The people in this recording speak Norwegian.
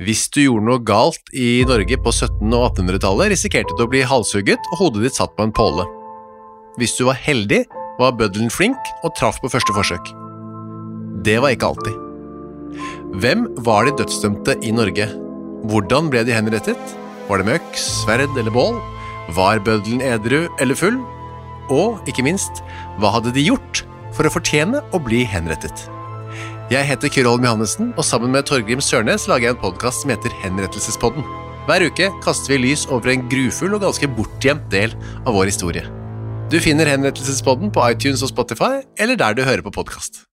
Hvis du gjorde noe galt i Norge på 1700- og 1800-tallet, risikerte du å bli halshugget og hodet ditt satt på en påle. Hvis du var heldig, var bøddelen flink og traff på første forsøk. Det var ikke alltid. Hvem var de dødsdømte i Norge? Hvordan ble de henrettet? Var det møkk, sverd eller bål? Var bøddelen edru eller full? Og ikke minst, hva hadde de gjort for å fortjene å bli henrettet? Jeg heter Kyrre Holm Johannessen, og sammen med Torgrim Sørnes lager jeg en podkast som heter Henrettelsespodden. Hver uke kaster vi lys over en grufull og ganske bortgjemt del av vår historie. Du finner Henrettelsespodden på iTunes og Spotify, eller der du hører på podkast.